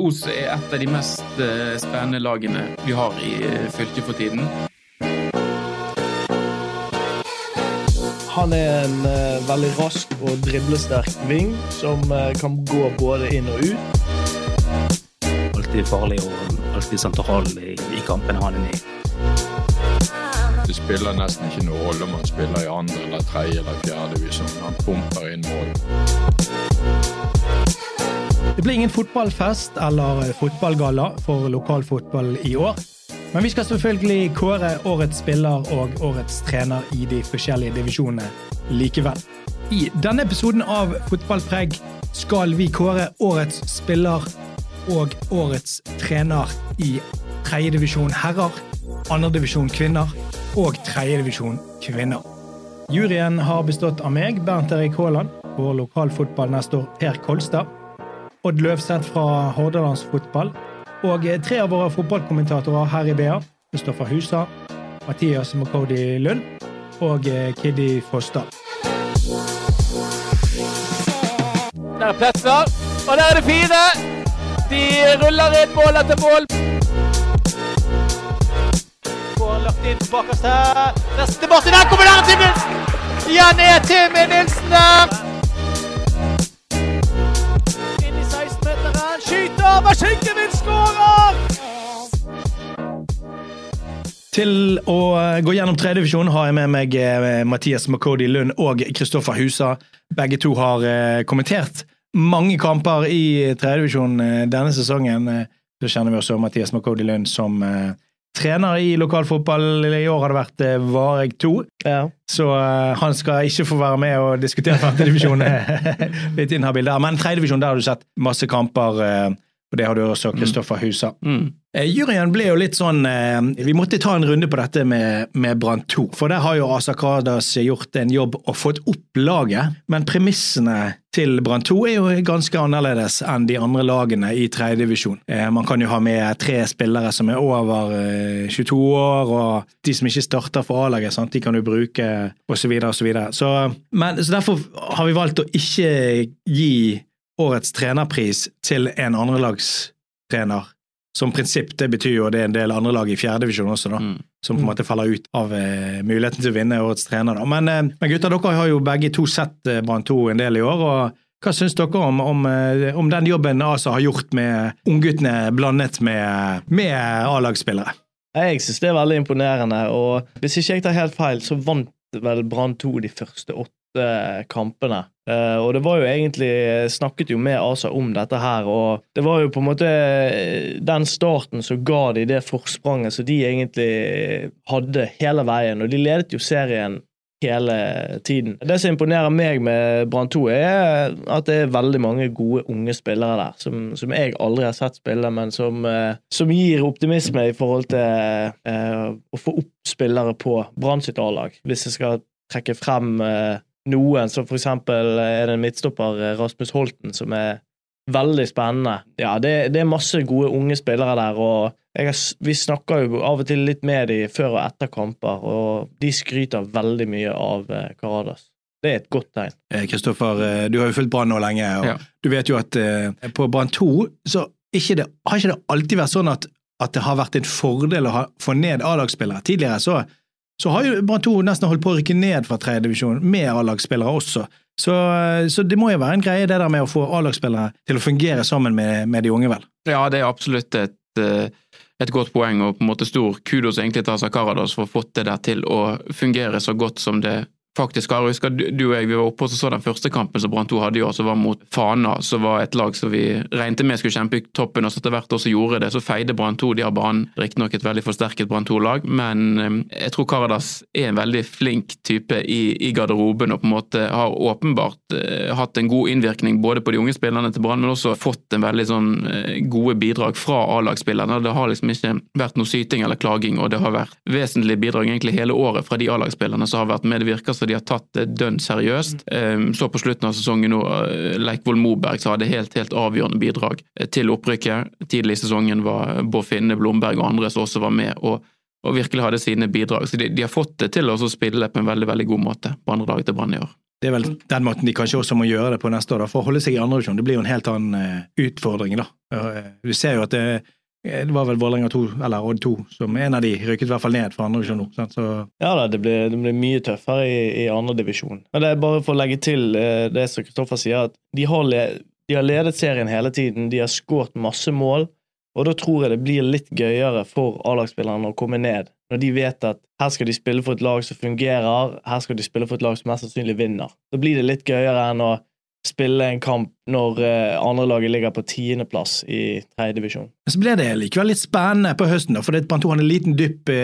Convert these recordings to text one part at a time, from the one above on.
Os er et av de mest eh, spennende lagene vi har i eh, fylket for tiden. Han er en eh, veldig rask og driblesterk ving som kan gå både inn og ut. alltid farlig og alltid sentral i, i kampene han er i. Det spiller nesten ikke noe rolle om han spiller i andre eller tredje eller fjerde divisjon. Han pumper inn mål. Det blir ingen fotballfest eller fotballgalla for lokalfotball i år. Men vi skal selvfølgelig kåre årets spiller og årets trener i de forskjellige divisjonene likevel. I denne episoden av Fotballpreg skal vi kåre årets spiller og årets trener i tredjedivisjon herrer, andredivisjon kvinner og tredjedivisjon kvinner. Juryen har bestått av meg, Bernt Erik Haaland, vår lokalfotballnestor Per Kolstad, Odd Løvseth fra Hordalands Fotball, og tre av våre fotballkommentatorer her i BA, Kristoffer Husa, Mathias Makodi Lund og Kiddy Frosta. Der er Pletner, og der er det fire. De ruller inn mål etter mål. Får lagt inn bakerst her. Neste Martin. Der kommer der Tim Nilsen! Igjen er Tim Nilsen der. 16-meteren. Skårer! Til å gå gjennom tredjedivisjon har jeg med meg eh, Mathias Makodi Lund og Kristoffer Husa. Begge to har eh, kommentert mange kamper i tredjedivisjon eh, denne sesongen. Eh, Så kjenner vi også Mathias Makodi Lund som eh, trener i lokalfotball. I år har det vært eh, Vareg 2, Ja. så eh, han skal ikke få være med og diskutere femtedivisjon. Litt inhabil der. Men tredjedivisjon, der har du sett masse kamper. Eh, og det har du også, Kristoffer Husa. Mm. Eh, Juryen ble jo litt sånn eh, Vi måtte ta en runde på dette med, med Brann 2. For der har jo Asa Kradas gjort en jobb og fått opp laget. Men premissene til Brann 2 er jo ganske annerledes enn de andre lagene i tredjedivisjon. Eh, man kan jo ha med tre spillere som er over eh, 22 år, og de som ikke starter for A-laget, de kan du bruke, osv., osv. Så, så, men, så derfor har vi valgt å ikke gi årets trenerpris til en andrelagstrener. Som prinsipp, det betyr jo det er en del andre lag i fjerdedivisjon også, da. Mm. Som på en måte faller ut av eh, muligheten til å vinne årets trener. Da. Men, eh, men gutter, dere har jo begge to sett eh, Brann 2 en del i år. og Hva syns dere om, om, eh, om den jobben ASA har gjort med ungguttene blandet med, med A-lagsspillere? Jeg syns det er veldig imponerende, og hvis ikke jeg tar helt feil, så vant vel Brann 2 de første åtte kampene. Eh, og det var jo egentlig Snakket jo med Asa om dette her, og det var jo på en måte eh, den starten som ga de det forspranget som de egentlig hadde hele veien, og de ledet jo serien hele tiden. Det som imponerer meg med Brann 2, er at det er veldig mange gode unge spillere der, som, som jeg aldri har sett spille, men som, uh, som gir optimisme i forhold til uh, å få opp spillere på Brann sitt A-lag. Hvis jeg skal trekke frem eh, noen, så for eksempel er det en midtstopper, eh, Rasmus Holten, som er veldig spennende. Ja, det, det er masse gode unge spillere der, og jeg har, vi snakker jo av og til litt med dem før og etter kamper, og de skryter veldig mye av eh, Karadas. Det er et godt tegn. Eh, Kristoffer, eh, du har jo fulgt Brann nå lenge, og Ja. du vet jo at eh, på Brann 2 så ikke det, har ikke det alltid vært sånn at, at det har vært en fordel å ha, få ned A-lagsspillere. Tidligere så, så har jo Brann 2 nesten holdt på å rykke ned fra tredjedivisjon med A-lagsspillere også. Så, eh, så det må jo være en greie det der med å få A-lagsspillere til å fungere sammen med, med de unge, vel? Ja, det er absolutt et et, et godt poeng og på en måte stor kudos egentlig til Asa Karadas for å ha fått det der til å fungere så godt som det faktisk har. Jeg husker du og jeg vi var oppe og så den første kampen som Brann 2 hadde i år, som var mot Fana, som var et lag som vi regnet med skulle kjempe i toppen, og så etter hvert også gjorde det. Så feide Brann 2 de har banen. Riktignok et veldig forsterket Brann 2-lag, men eh, jeg tror Karadas er en veldig flink type i, i garderoben og på en måte har åpenbart uh, hatt en god innvirkning både på de unge spillerne til Brann, men også fått en veldig sånn uh, gode bidrag fra A-lagsspillerne. Det har liksom ikke vært noe syting eller klaging, og det har vært vesentlige bidrag egentlig hele året fra de A-lagsspillerne som har vært med. Det virker så de har tatt det dønn seriøst. Ehm, så på slutten av sesongen nå, eh, Leikvoll Moberg så hadde helt, helt avgjørende bidrag eh, til opprykket. Tidlig i sesongen var Bård Finne, Blomberg og andre som også var med. og og virkelig hadde sine bidrag. Så de, de har fått det til å spille på en veldig veldig god måte på andre dager til Brann i år. Det er vel den måten de kanskje også må gjøre det på neste år, da, for å holde seg i andredivisjon. Det blir jo en helt annen utfordring, da. Du ser jo at det, Eh, det var vel Vålerenga 2, eller Odd 2, som en av de rykket i hvert fall ned for andre divisjon nå. Så... Ja da, det blir, det blir mye tøffere i, i andredivisjon. Men det er bare for å legge til eh, det som Kristoffer sier, at de har, le, de har ledet serien hele tiden. De har skåret masse mål. Og da tror jeg det blir litt gøyere for A-lagsspillerne å komme ned, når de vet at her skal de spille for et lag som fungerer, her skal de spille for et lag som mest sannsynlig vinner. Da blir det litt gøyere enn å spille en kamp når uh, andrelaget ligger på tiendeplass i tredjedivisjon. Så ble det likevel litt spennende på høsten, da, for Brann hadde en liten dypp i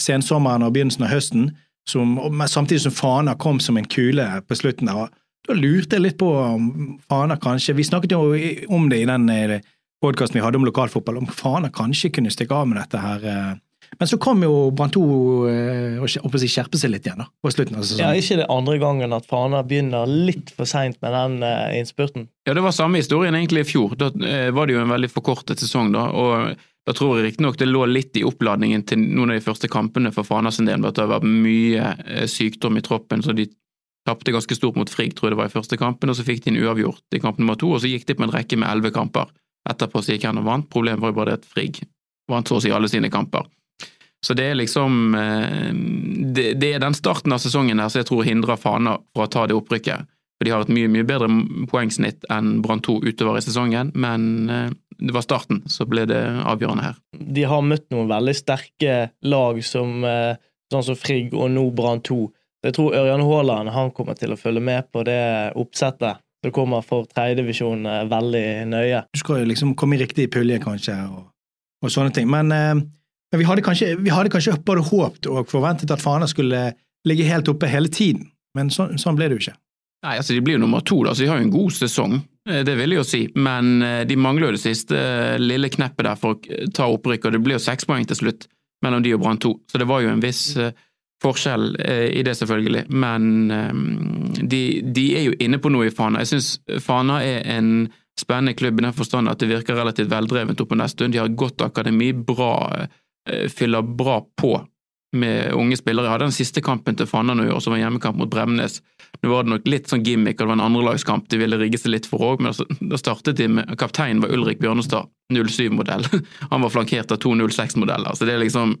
sensommeren og begynnelsen av høsten, som, samtidig som Fana kom som en kule på slutten. der. Da lurte jeg litt på om Fana kanskje Vi snakket jo om det i den eh, podkasten vi hadde om lokalfotball, om Fana kanskje kunne stikke av med dette her eh, men så kom jo Brann 2 eh, og si, skjerpe seg litt igjen da, på slutten av sesongen. Ja, Ikke det andre gangen at Fana begynner litt for seint med den uh, innspurten? Ja, det var samme historien egentlig i fjor. Da uh, var det jo en veldig forkortet sesong. da, og da tror jeg riktignok det lå litt i oppladningen til noen av de første kampene for Fana sin del, at det var mye uh, sykdom i troppen, så de tapte ganske stort mot Frigg, tror jeg det var i første kampen, og så fikk de en uavgjort i kamp nummer to, og så gikk de på en rekke med elleve kamper. Etterpå så gikk han og vant. Problemet var jo bare det at Frigg vant så å si alle sine kamper. Så det er liksom eh, det, det, er den starten av sesongen der som jeg tror hindrer Fana fra å ta det opprykket. For de har et mye mye bedre poengsnitt enn Brann 2 utover i sesongen, men eh, det var starten så ble det avgjørende her. De har møtt noen veldig sterke lag som eh, sånn som Frigg og nå Brann 2. Jeg tror Ørjan Haaland han kommer til å følge med på det oppsettet som kommer for tredjedivisjon veldig nøye. Du skal jo liksom komme i riktig pulje, kanskje, og, og sånne ting. Men eh, men vi hadde, kanskje, vi hadde kanskje både håpet og forventet at Fana skulle ligge helt oppe hele tiden, men så, sånn ble det jo ikke. Nei, altså De blir jo nummer to, da, så de har jo en god sesong. Eh, det vil jeg jo si, men eh, de mangler jo det siste eh, lille kneppet der for å ta opprykk, og det blir jo seks poeng til slutt mellom de og Brann 2, så det var jo en viss forskjell i det, selvfølgelig. Men de, de er jo inne på noe i Fana. Jeg syns Fana er en spennende klubb i den forstand at det virker relativt veldrevent opp på stund. De har et godt akademi, bra fyller bra på med unge spillere. Jeg hadde den siste kampen til Fanna nå i år, som var hjemmekamp mot Bremnes. Nå var det nok litt sånn gimmick, og det var en andrelagskamp de ville rigge seg litt for òg, men altså, da startet de med Kapteinen var Ulrik Bjørnestad, 07-modell. Han var flankert av to 06-modeller. Så det er liksom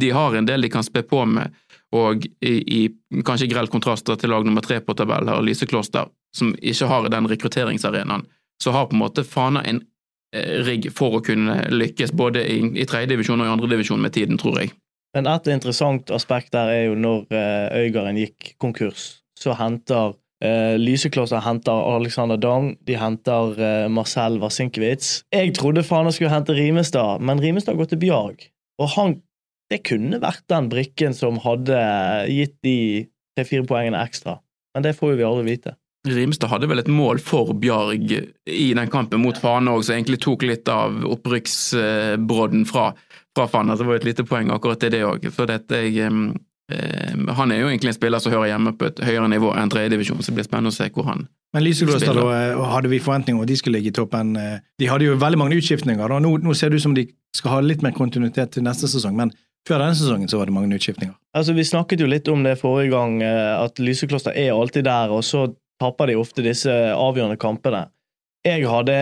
De har en del de kan spe på med, og i, i kanskje grell kontrast til lag nummer tre på tabellen, her, Lysekloster, som ikke har den rekrutteringsarenaen, så har på en måte Fana en Eh, rigg for å kunne lykkes både i, i tredjedivisjon og i andredivisjon med tiden, tror jeg. Men et interessant aspekt der er jo når uh, Øygarden gikk konkurs, så henter uh, Lyseklosser henter Alexander Dang, de henter uh, Marcel Vasinkiewicz. Jeg trodde faen jeg skulle hente Rimestad, men Rimestad går til Bjarg. Og han Det kunne vært den brikken som hadde gitt de tre-fire poengene ekstra, men det får jo vi aldri vite. Rimstad hadde vel et mål for Bjarg i den kampen mot Fane òg, som egentlig tok litt av opprykksbrodden fra, fra Fana. Det var et lite poeng akkurat til det òg. Eh, Han er jo egentlig en spiller som hører hjemme på et høyere nivå enn tredjedivisjon, så det blir spennende å se hvor han men Lyseklostad hadde vi forventninger om at de skulle ligge i toppen. Eh, de hadde jo veldig mange utskiftninger. Nå, nå ser det ut som de skal ha litt mer kontinuitet til neste sesong, men før denne sesongen så var det mange utskiftninger. Altså, Vi snakket jo litt om det forrige gang, eh, at Lysekloster er alltid der. og så taper de ofte disse avgjørende kampene. Jeg hadde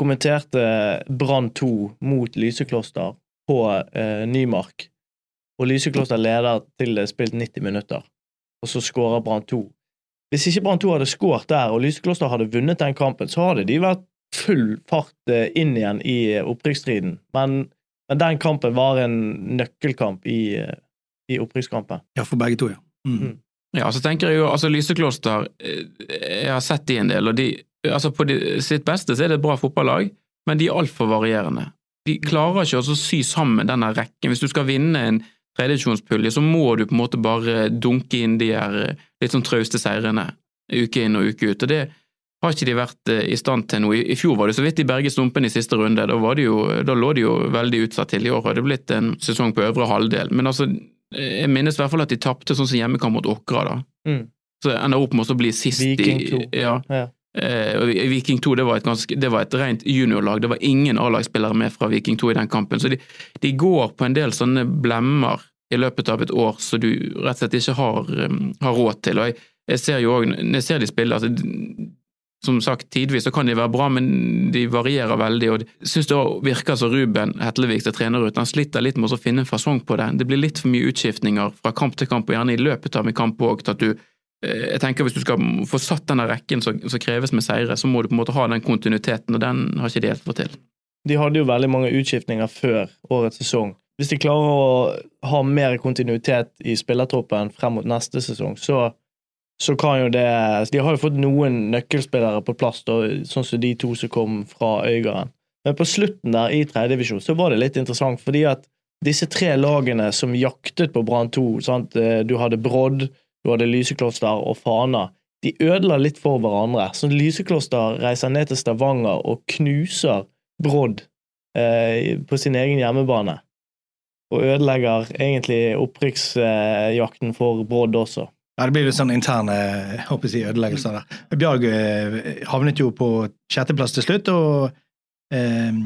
kommentert eh, Brann 2 mot Lysekloster på eh, Nymark. Og Lysekloster leder til det er spilt 90 minutter, og så skårer Brann 2. Hvis ikke Brann 2 hadde skåret der, og Lysekloster hadde vunnet den kampen, så hadde de vært full fart eh, inn igjen i opprykksstriden. Men, men den kampen var en nøkkelkamp i, eh, i opprykkskampen. Ja, for begge to, ja. Mm. Ja, så tenker jeg jo, altså Lysekloster eh, Jeg har sett de en del, og de, altså på de, sitt beste så er det et bra fotballag, men de er altfor varierende. De klarer ikke å sy sammen denne rekken. Hvis du skal vinne en tredjedivisjonspulje, så må du på en måte bare dunke inn de her eh, litt sånn trauste seirene uke inn og uke ut. og det har ikke de vært eh, i stand til noe. I fjor var det så vidt de berget stumpen i siste runde, da, det jo, da lå de jo veldig utsatt til. I år har det blitt en sesong på øvre halvdel. Men altså, jeg minnes i hvert fall at de tapte sånn som hjemmekamp mot Åkra, da. Mm. Så ender opp med å bli sist Viking i 2. Ja. Ja. Eh, Viking 2 det var, et ganske, det var et rent juniorlag, det var ingen A-lagsspillere med fra Viking 2 i den kampen. Så de, de går på en del sånne blemmer i løpet av et år som du rett og slett ikke har, um, har råd til. Og jeg, jeg ser jo òg, når jeg ser de spille altså, som sagt, tidvis så kan de være bra, men de varierer veldig. og syns det virker som Ruben Hetlevik som trener ut. Han sliter litt med å finne en fasong på det. Det blir litt for mye utskiftninger fra kamp til kamp, og gjerne i løpet av en kamp òg. Eh, jeg tenker Hvis du skal få satt denne rekken som kreves med seire, så må du på en måte ha den kontinuiteten, og den har ikke de helt fått til. De hadde jo veldig mange utskiftninger før årets sesong. Hvis de klarer å ha mer kontinuitet i spillertroppen frem mot neste sesong, så, så kan jo det De har jo fått noen nøkkelspillere på plass, da, sånn som de to som kom fra Øygarden. Men på slutten der i tredjedivisjon så var det litt interessant, fordi at disse tre lagene som jaktet på Brann 2 sant? Du hadde Brodd, du hadde Lysekloster og Fana. De ødela litt for hverandre. Så Lysekloster reiser ned til Stavanger og knuser Brodd eh, på sin egen hjemmebane og ødelegger egentlig opprykksjakten for Brodd også. Ja, Det blir litt sånn interne håper jeg, ødeleggelser der. Bjarg eh, havnet jo på sjetteplass til slutt, og eh,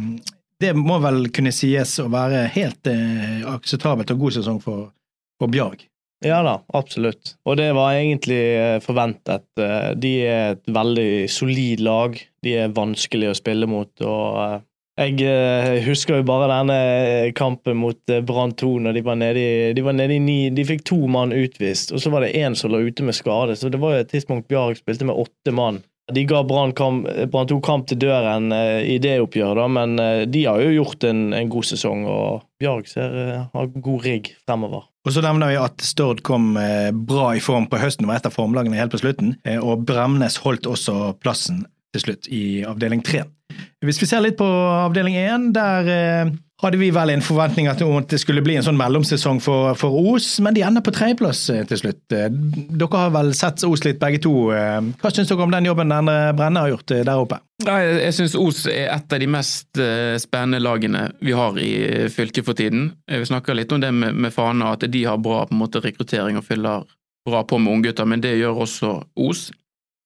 det må vel kunne sies å være helt eh, akseptabelt og god sesong for, for Bjarg. Ja da, absolutt. Og det var egentlig eh, forventet. Eh, de er et veldig solid lag. De er vanskelig å spille mot. og jeg eh, husker jo bare denne kampen mot Brann 2, når de var nede i, de var nede i ni De fikk to mann utvist, og så var det én som lå ute med skade. Så det var jo et tidspunkt Bjarg spilte med åtte mann. De ga Brann 2 kamp til døren i det oppgjøret, men de har jo gjort en, en god sesong, og Bjarg har god rigg fremover. Og så nevner vi at Stord kom bra i form på høsten, var et av formlagene helt på slutten. Og Bremnes holdt også plassen til slutt i avdeling tre. Hvis vi ser litt på avdeling én, der eh, hadde vi vel en forventning at det skulle bli en sånn mellomsesong for, for Os, men de ender på tredjeplass eh, til slutt. Dere har vel sett Os litt begge to. Hva syns dere om den jobben Endre Brenne har gjort der oppe? Ja, jeg syns Os er et av de mest spennende lagene vi har i fylket for tiden. Vi snakker litt om det med, med Fana, at de har bra måte rekruttering og fyller bra på med unggutter, men det gjør også Os.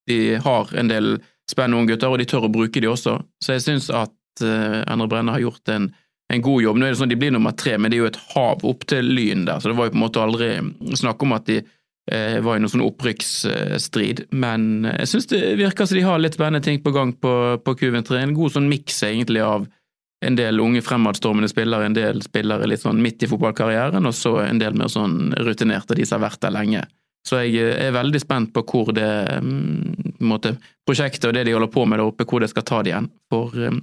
De har en del spennende unge gutter, og de tør å bruke de også. Så jeg syns at uh, Endre Brenne har gjort en, en, god jobb. Nå er det sånn De blir nummer tre, men det er jo et hav opp til Lyn der, så det var jo på en måte aldri snakk om at de uh, var i noen sånn opprykksstrid. Men uh, jeg syns det virker som de har litt spennende ting på gang på, på Q3. En god sånn miks egentlig av en del unge fremadstormende spillere, en del spillere litt sånn midt i fotballkarrieren, og så en del mer sånn rutinerte, de som har vært der lenge. Så jeg er veldig spent på hvor det mm, måte, prosjektet og det de holder på med der oppe, hvor det skal ta det igjen. For mm,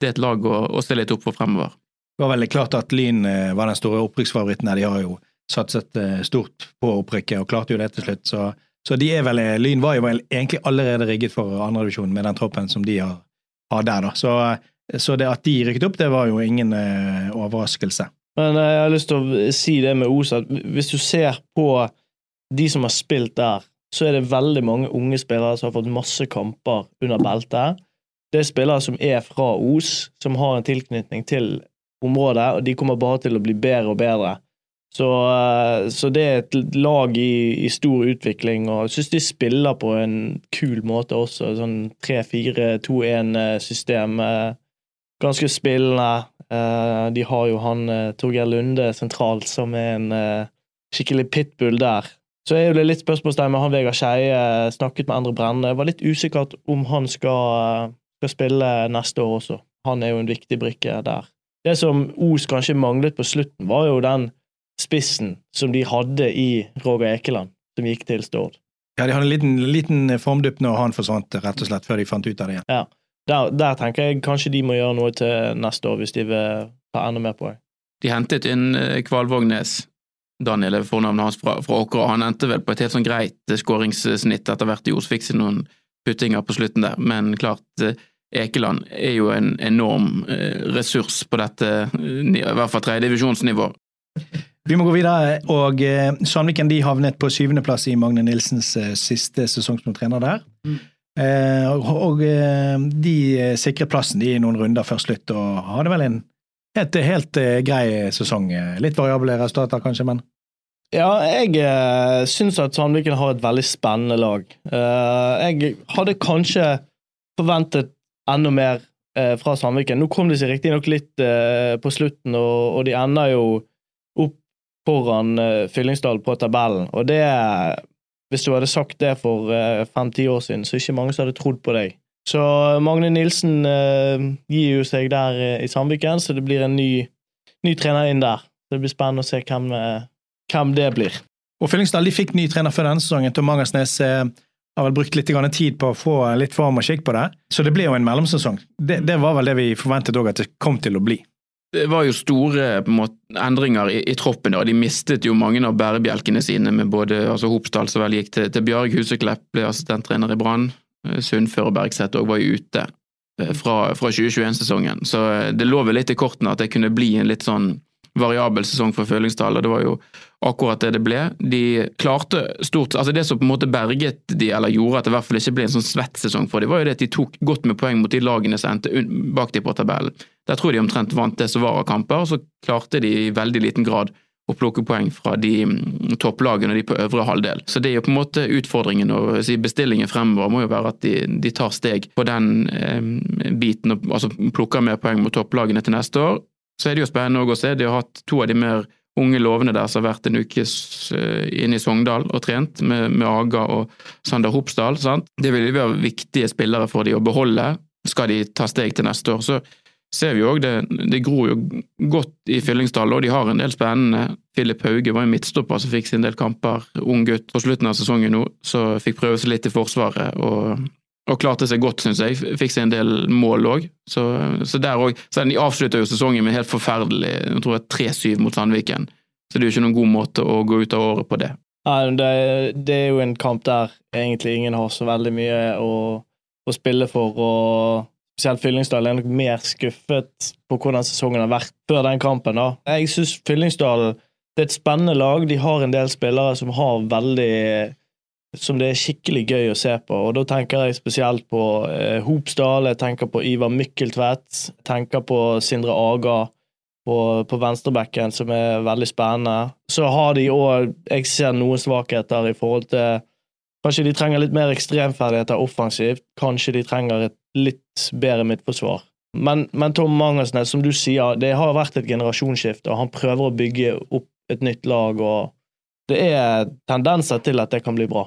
det er et lag å, å stille litt opp for fremover. Det var veldig klart at Lyn var den store opprykksfavoritten. De har jo satset stort på opprykket og klarte jo det til slutt. Så, så de er vel, Lyn var jo vel egentlig allerede rigget for andredivisjon med den troppen som de har, har der. da. Så, så, det at de rykket opp, det var jo ingen overraskelse. Men jeg har lyst til å si det med Os, at hvis du ser på de som har spilt der, så er det veldig mange unge spillere som har fått masse kamper under beltet. Det er spillere som er fra Os, som har en tilknytning til området, og de kommer bare til å bli bedre og bedre. Så, eh, så det er et lag i, i stor utvikling, og jeg syns de spiller på en kul måte også. Sånn 3-4-2-1-system. Eh, ganske spillende. Eh, de har jo han Torgeir Lunde sentralt, som er en skikkelig pitbull der. Så er det litt spørsmålstegn med han Vegard Skeie. Snakket med Endre Brenne. Var litt usikkert om han skal, skal, spille neste år også. Han er jo en viktig brikke der. Det som Os kanskje manglet på slutten, var jo den spissen som de hadde i Roger Ekeland, som gikk til Stord. Ja, de hadde en liten, liten formdupp når han forsvant, rett og slett, før de fant ut av det igjen. Ja, der, der tenker jeg kanskje de må gjøre noe til neste år, hvis de vil ta enda mer poeng. De hentet inn eh, Kvalvågnes, Daniel er fornavnet hans fra, fra Åkra. Han endte vel på et helt sånn greit eh, skåringssnitt etter hvert i Os, fikk seg noen puttinger på slutten der, men klart eh, Ekeland er jo en enorm ressurs på dette, i hvert fall tredjedivisjonsnivå. Vi må gå videre, og Sandviken de havnet på syvendeplass i Magne Nilsens siste sesong som trener der. Mm. Og de sikret plassen de i noen runder før slutt, og hadde vel en helt, helt uh, grei sesong. Litt variable resultater, kanskje, men Ja, jeg uh, syns at Sandviken har et veldig spennende lag. Uh, jeg hadde kanskje forventet enda mer uh, fra Sandviken. Nå kom de seg riktignok litt på slutten, og, de ender jo opp foran Fyllingsdal på tabellen. Og det Hvis du hadde sagt det for fem-ti år siden, så er ikke mange som hadde trodd på deg. Så Magne Nilsen uh, gir jo seg der uh, i Sandviken, så det blir en ny, ny, trener inn der. Det blir spennende å se hvem, uh, hvem det blir. Og Fyllingsdal de fikk ny trener før denne sesongen. Tom Mangersnes har vel brukt litt tid på å få litt form og skikk på det, så det ble jo en mellomsesong. Det, det var vel det vi forventet òg at det kom til å bli. Det var jo store måte, endringer i, i, troppen, og de mistet jo mange av bærebjelkene sine. med både altså Hopsdal som vel gikk til, til Bjarg Huseklepp, ble assistenttrener i Brann. Eh, Sundfør og Bergseth òg var jo ute eh, fra, fra 2021-sesongen. Så eh, det lå vel litt i kortene at det kunne bli en litt sånn variabel sesong for Følingsdal, og det var jo akkurat det det ble. De klarte stort Altså det som på en måte berget de, eller gjorde at det i hvert fall ikke ble en sånn svett sesong for dem, var jo det at de tok godt med poeng mot de lagene som endte bak de på tabellen. Der tror de omtrent vant det som var av kamper, og så klarte de i veldig liten grad å plukke poeng fra de mm, topplagene og de på øvre halvdel. Så det er jo på en måte utfordringen og bestillingen fremover må jo være at de, de tar steg på den eh, biten, og altså plukker mer poeng mot topplagene til neste år. Så er det jo spennende å se. De har hatt to av de mer unge lovende der som har vært en uke uh, inne i Sogndal og trent, med, med Aga og Sander Hopsdal. Sant? Det vil jo være viktige spillere for de å beholde, skal de ta steg til neste år. Så ser vi òg det, det gror jo godt i Fyllingsdal, og de har en del spennende. Filip Hauge var en midtstopper som fikk sin del kamper, ung gutt på slutten av sesongen nå, så fikk prøve seg litt i Forsvaret. og, og klarte seg godt, syns jeg. Fikk seg en del mål òg. Så, så, der òg De avslutta jo sesongen med helt forferdelig jeg tror jeg 3-7 mot Sandviken. Så det er jo ikke noen god måte å gå ut av året på det. Nei, det, det, er jo en kamp der egentlig ingen har så veldig mye å, å spille for. og spesielt Fyllingsdal, er nok mer skuffet på hvordan sesongen har vært før den kampen. da. Jeg syns Fyllingsdal er et spennende lag. De har en del spillere som har veldig som det er skikkelig gøy å se på. Og Da tenker jeg spesielt på eh, Hopsdal, jeg tenker på Ivar Mykkeltvedt, jeg tenker på Sindre Aga på, på venstrebekken, som er veldig spennende. Så har de òg Jeg ser noen svakheter i forhold til Kanskje de trenger litt mer ekstremferdigheter offensivt. Kanskje de trenger et litt bedre midtforsvar. Men, men Tom Mangersnes, som du sier, det har vært et generasjonsskifte, og han prøver å bygge opp et nytt lag, og det er tendenser til at det kan bli bra.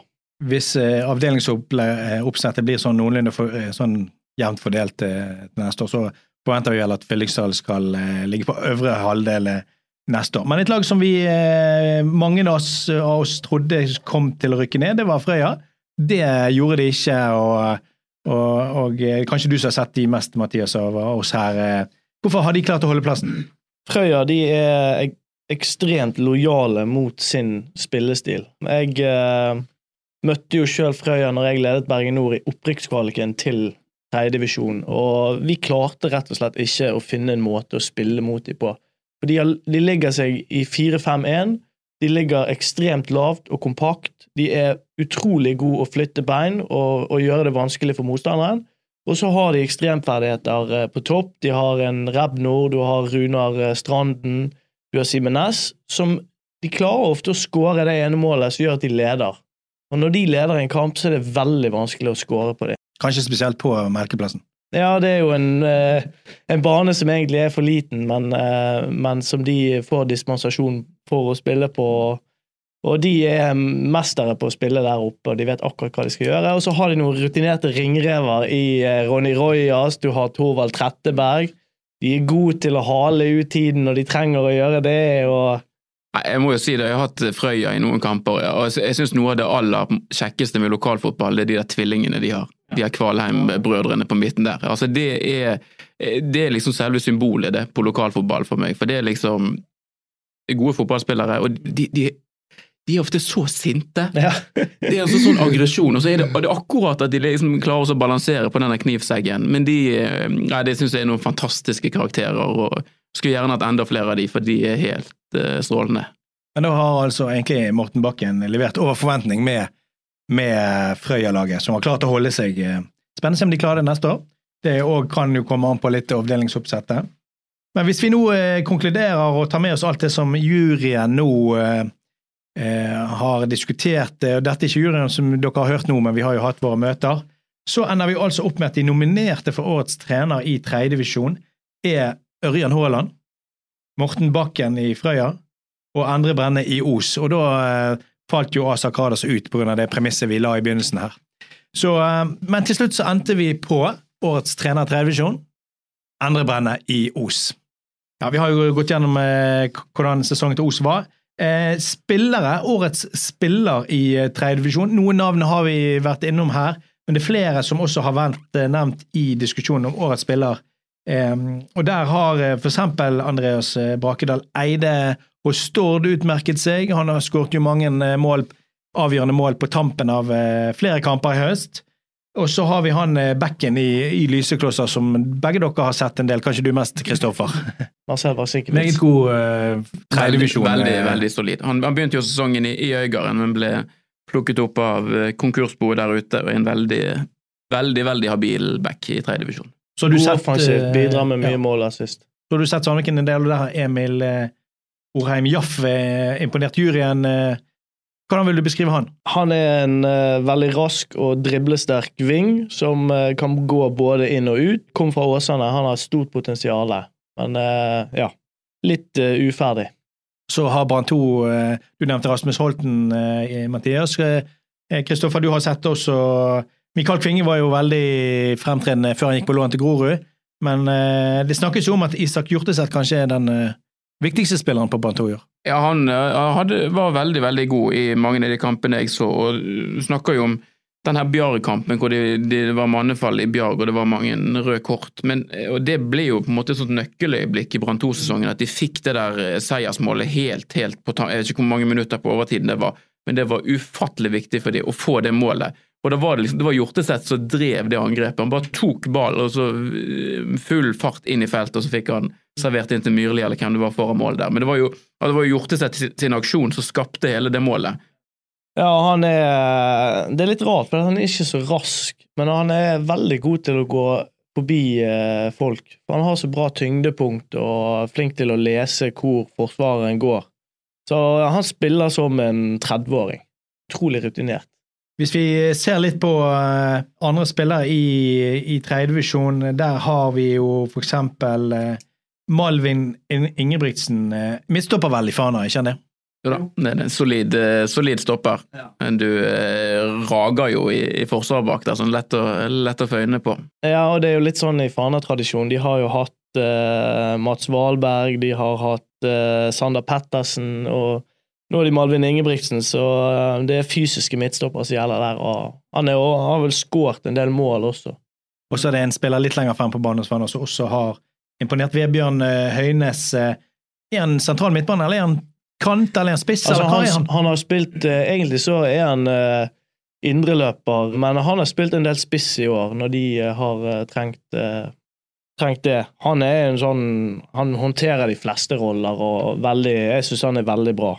Hvis eh, avdelingsoppsettet blir sånn noenlunde for, eh, sånn jevnt fordelt eh, neste år, så forventer vi vel at Fyllingsdal skal eh, ligge på øvre halvdel eh, neste år. Men et lag som vi, eh, mange av oss, av oss, trodde kom til å rykke ned, det var Frøya. Det gjorde de ikke, og, og, og eh, kanskje du som har sett de mest, Mathias, av oss her. Eh, hvorfor har de klart å holde plassen? Frøya de er ekstremt lojale mot sin spillestil. Jeg eh, møtte jo sjøl Frøya når jeg ledet Bergen Nord i opprykkskvaliken til tredjedivisjon, og vi klarte rett og slett ikke å finne en måte å spille mot dem på. For de, ligger seg i 4-5-1. De ligger ekstremt lavt og kompakt. De er utrolig gode å flytte bein og, og gjøre det vanskelig for motstanderen. Og så har de ekstremferdigheter eh, på topp. De har en Rebnor, du har Runar eh, Stranden, du har Simen Næss, som de klarer ofte å skåre det ene målet som gjør at de leder. Og når de leder en kamp, så er det veldig vanskelig å skåre på dem. Kanskje spesielt på merkeplassen? Ja, det er jo en, eh, en, bane som egentlig er for liten, men, eh, men, som de får dispensasjon for å spille på. Og de er mestere på å spille der oppe, og de vet akkurat hva de skal gjøre. Og så har de noen rutinerte ringrever i eh, Ronny Royas, du har Torvald Tretteberg. De er gode til å hale ut tiden når de trenger å gjøre det. og jeg må jo si det, jeg har hatt Frøya i noen kamper, og jeg syns noe av det aller kjekkeste med lokalfotball, det er de der tvillingene de har. De her Kvalheim-brødrene på midten der. Altså det er, det er liksom selve symbolet det på lokalfotball for meg. For det er liksom gode fotballspillere, og de, de, de er ofte så sinte. Ja. det er altså sånn aggresjon, og så er det, det er akkurat at de liksom klarer å balansere på denne knivseggen. Men de, ja, det syns jeg er noen fantastiske karakterer, og skulle gjerne hatt enda flere av de, for de er helt uh, strålende. Men da har altså egentlig Morten Bakken levert over forventning med, med Frøya-laget, som har klart å holde seg. eh, Spennende om de klarer det neste år. Det kan jo komme an på litt avdelingsoppsettet. Men hvis vi nå eh, konkluderer og tar med oss alt det som juryen nå eh, har diskutert, og dette er ikke juryen som dere har hørt nå, men vi har jo hatt våre møter, så ender vi altså opp med at de nominerte for årets trener i tredjedivisjon er Ørjan Haaland, Morten Bakken i Frøya og Endre Brenne i Os. Og da falt jo Asa Kadas ut pga. det premisset vi la i begynnelsen her. Så, eh, men til slutt så endte vi på årets trener i tredjedivisjon, Endre Brenne i Os. Ja, Vi har jo gått gjennom eh, hvordan sesongen til Os var. Eh, spillere, Årets spiller i tredjedivisjon. Noen navn har vi vært innom her, men det er flere som også har vært nevnt i diskusjonen om årets spiller. Og der har for eksempel Andreas Brakedal Eide hos Stord utmerket seg. Han har skåret jo mange eh, mål, avgjørende mål på tampen av eh, flere kamper i høst. Og så har vi han eh, Bekken i, i Lyseklosser, som begge dere har sett en del. Kanskje du mest, Kristoffer? Marcel var sikkert Meget god uh. Veldig, eh, veldig solid. Han, han begynte jo sesongen i, i Øygarden, men ble plukket opp av konkursboet der ute, og en veldig, veldig, veldig habil back i tredjedivisjon. Så har du sett, eh, bidrar med mye ja. mål assist. Så har du sett Sandviken en del, og der har Emil eh, Orheim Jaff imponert juryen. Eh, hvordan vil du beskrive han? Han er en uh, veldig rask og driblesterk ving som uh, kan gå både inn og ut. Kom fra Åsane, han har stort potensial, men uh, ja, litt uferdig. Så har Brann 2 eh, Du nevnte Rasmus Holten, Mathias. Kristoffer, du har sett også Mikael Kvinge var jo veldig fremtredende før han gikk på lån til Grorud. Men det snakkes jo om at Isak Hjorteseth kanskje er den viktigste spilleren på Brann 2 i år. Ja, han eh, hadde, var veldig, veldig god i mange av de kampene jeg så, og du snakker jo om den her Bjarg-kampen hvor det, de var mannefall i Bjarg, og det var mange røde kort. Men, eh, og det ble jo på en måte et sånt nøkkeløyeblikk i Brann 2-sesongen, at de fikk det der eh, seiersmålet helt, helt på Jeg vet ikke hvor mange minutter på overtiden det var, men det var ufattelig viktig for dem å få det målet. Og da var det liksom, det var Hjorteseth som drev det angrepet. Han bare tok ballen og så eh, full fart inn i feltet, og så fikk han servert inn til Myrli eller hvem det var foran mål der. Men det var jo, det var jo Hjorteseth sin- sin aksjon som skapte hele det målet. Ja, han er Det er litt rart, for han er ikke så rask, men han er veldig god til å gå forbi eh, folk. Han har så bra tyngdepunkt og er flink til å lese hvor forsvareren går. Så han spiller som en 30-åring. Utrolig rutinert. Hvis vi ser litt på eh, andre spillere i, i tredjedivisjon, der har vi jo for eksempel eh, Malvin Ingebrigtsen. eh, Midtstopper vel i Fana, ikke han det? Jo da, det er en solid, eh, solid stopper. Men du eh, rager jo i, i forsvaret bak der, sånn lett å, lett å få øynene på. Ja, og det er jo litt sånn i Fana-tradisjon. De har jo hatt eh, Mats Valberg, de har hatt eh, Sander Pettersen, og nå er de Malvin Ingebrigtsen, så eh, det er fysiske midtstoppere som gjelder der. Og han er, jo- har vel skåret en del mål også. Og så er det en spiller litt lenger frem på banen hos Fana som også har imponert. Vebjørn Høines, Høynes. eh, Er han sentral midtbane, eller er han kant, eller er han spiss, Altså, han, han? han har spilt eh, Egentlig så er han eh, indreløper, men han har spilt en del spiss i år, når de eh, har eh, trengt, eh, trengt det. Han er en sånn Han håndterer de fleste roller, og veldig Jeg syns han er veldig bra.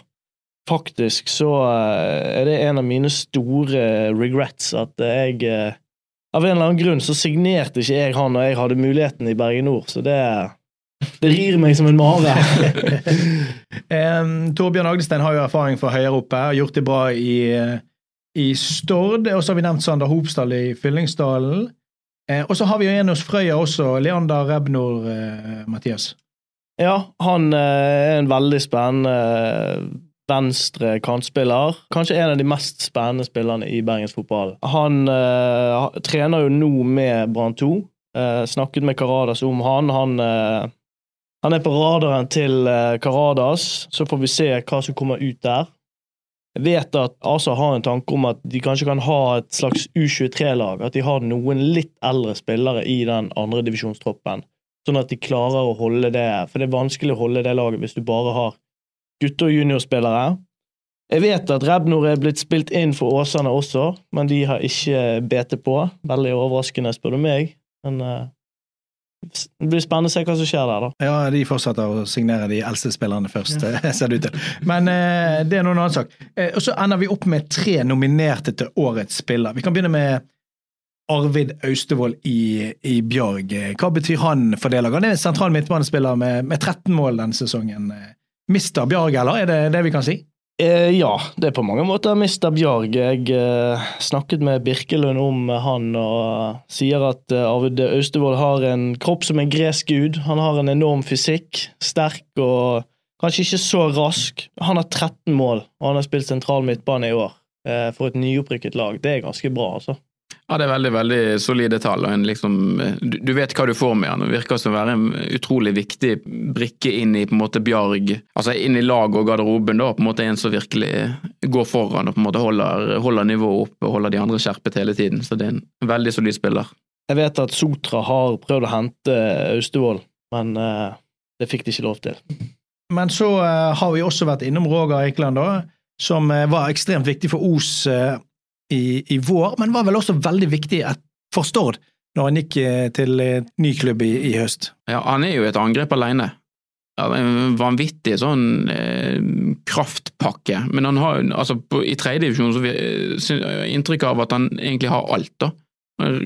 Faktisk så eh, er det en av mine store regrets at jeg eh, Av en eller annen grunn så signerte ikke jeg han når jeg hadde muligheten i Bergen Nord, så det det rir meg som en mare. um, Torbjørn Agdestein har jo erfaring fra høyere oppe, har gjort det bra i, i Stord. Og så har vi nevnt Sander Hopsdal i Fyllingsdalen. Uh, og så har vi jo en hos Frøya også, Leander Rebnor, uh, Mathias. Ja, han uh, er en veldig spennende venstre kantspiller. Kanskje en av de mest spennende spillerne i Bergens fotball. Han uh, trener jo nå med Brann 2. Uh, snakket med Karadas om han. Han, uh, han er på radaren til eh, Karadas, så får vi se hva som kommer ut der. Jeg vet at ASA har en tanke om at de kanskje kan ha et slags U23-lag. At de har noen litt eldre spillere i den andre divisjonstroppen. Sånn at de klarer å holde det For det er vanskelig å holde det laget hvis du bare har gutte- og juniorspillere. Jeg vet at Rebnor er blitt spilt inn for Åsane også, men de har ikke BT på. Veldig overraskende, spør du meg. Men uh, det blir spennende å se hva som skjer der, da. Ja, de fortsetter å signere de eldste spillerne først, ja. ser det ut til. Men uh, det er noen annen sak. Uh, og så ender vi opp med tre nominerte til årets spiller. Vi kan begynne med Arvid Austevoll i, i Bjørg. Hva betyr han for det laget? Han er en sentral midtbanespiller med, med 13 mål denne sesongen. Mister Bjarge, eller er det det vi kan si? Eh, ja, det er på mange måter Mr. Bjarg. Jeg eh, snakket med Birkelund om han og sier at eh, Arvid Austevoll har en kropp som en gresk gud. Han har en enorm fysikk, sterk og kanskje ikke så rask. Han har 13 mål, og han har spilt sentral midtbane i år eh, for et nyopprykket lag. Det er ganske bra, altså. Ja, det er veldig veldig solide tall. og liksom, du, du, vet hva du får med han. Det virker som å være en utrolig viktig brikke inn i på en måte Bjarg, altså inn i laget og garderoben. da, på en måte En som virkelig går foran og på en måte holder, holder nivået oppe og holder de andre skjerpet hele tiden. Så det er en veldig solid spiller. Jeg vet at Sotra har prøvd å hente Austevoll, men uh, det fikk de ikke lov til. Men så uh, har vi også vært innom Roger Eikeland, da, som uh, var ekstremt viktig for Os i, i, vår, men var vel også veldig viktig for Stord når han gikk eh, til ny klubb i, i, høst. Ja, han er jo et angrep alene. En vanvittig sånn eh, kraftpakke. Men han har altså på, i tredjedivisjon så har jeg inntrykk av at han egentlig har alt, da.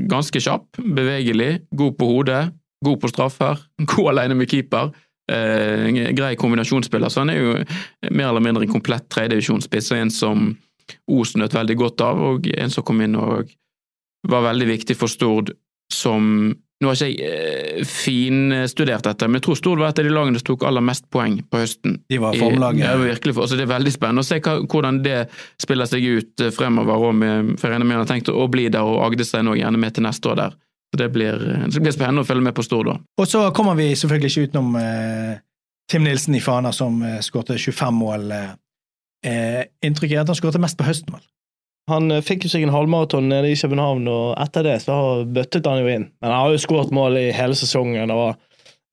Ganske kjapp, bevegelig, god på hodet, god på straffer, god alene med keeper. Eh, grei kombinasjonsspiller, så han er jo mer eller mindre en komplett tredjedivisjonsspiss og en som Os nøt veldig godt av, og en som kom inn og var veldig viktig for Stord som Nå har ikke jeg eh, finstudert dette, men jeg tror Stord var et av de lagene som tok aller mest poeng på høsten. De var formlaget. Ja, virkelig, Altså, det er veldig spennende å se hvordan det spiller seg ut eh, fremover. Og med, for jeg regner med han har tenkt å bli der, og Agdestein òg gjerne med til neste år der. Så det blir, det blir spennende å følge med på Stord da. Og så kommer vi selvfølgelig ikke utenom eh, Tim Nilsen i Fana, som eh, skåret 25 mål. Eh, eh, inntrykket er at han skåret mest på høsten. vel? Han eh, fikk jo seg en halvmaraton nede i København, og etter det så bøttet han jo inn. Men han har jo skåret mål i hele sesongen. og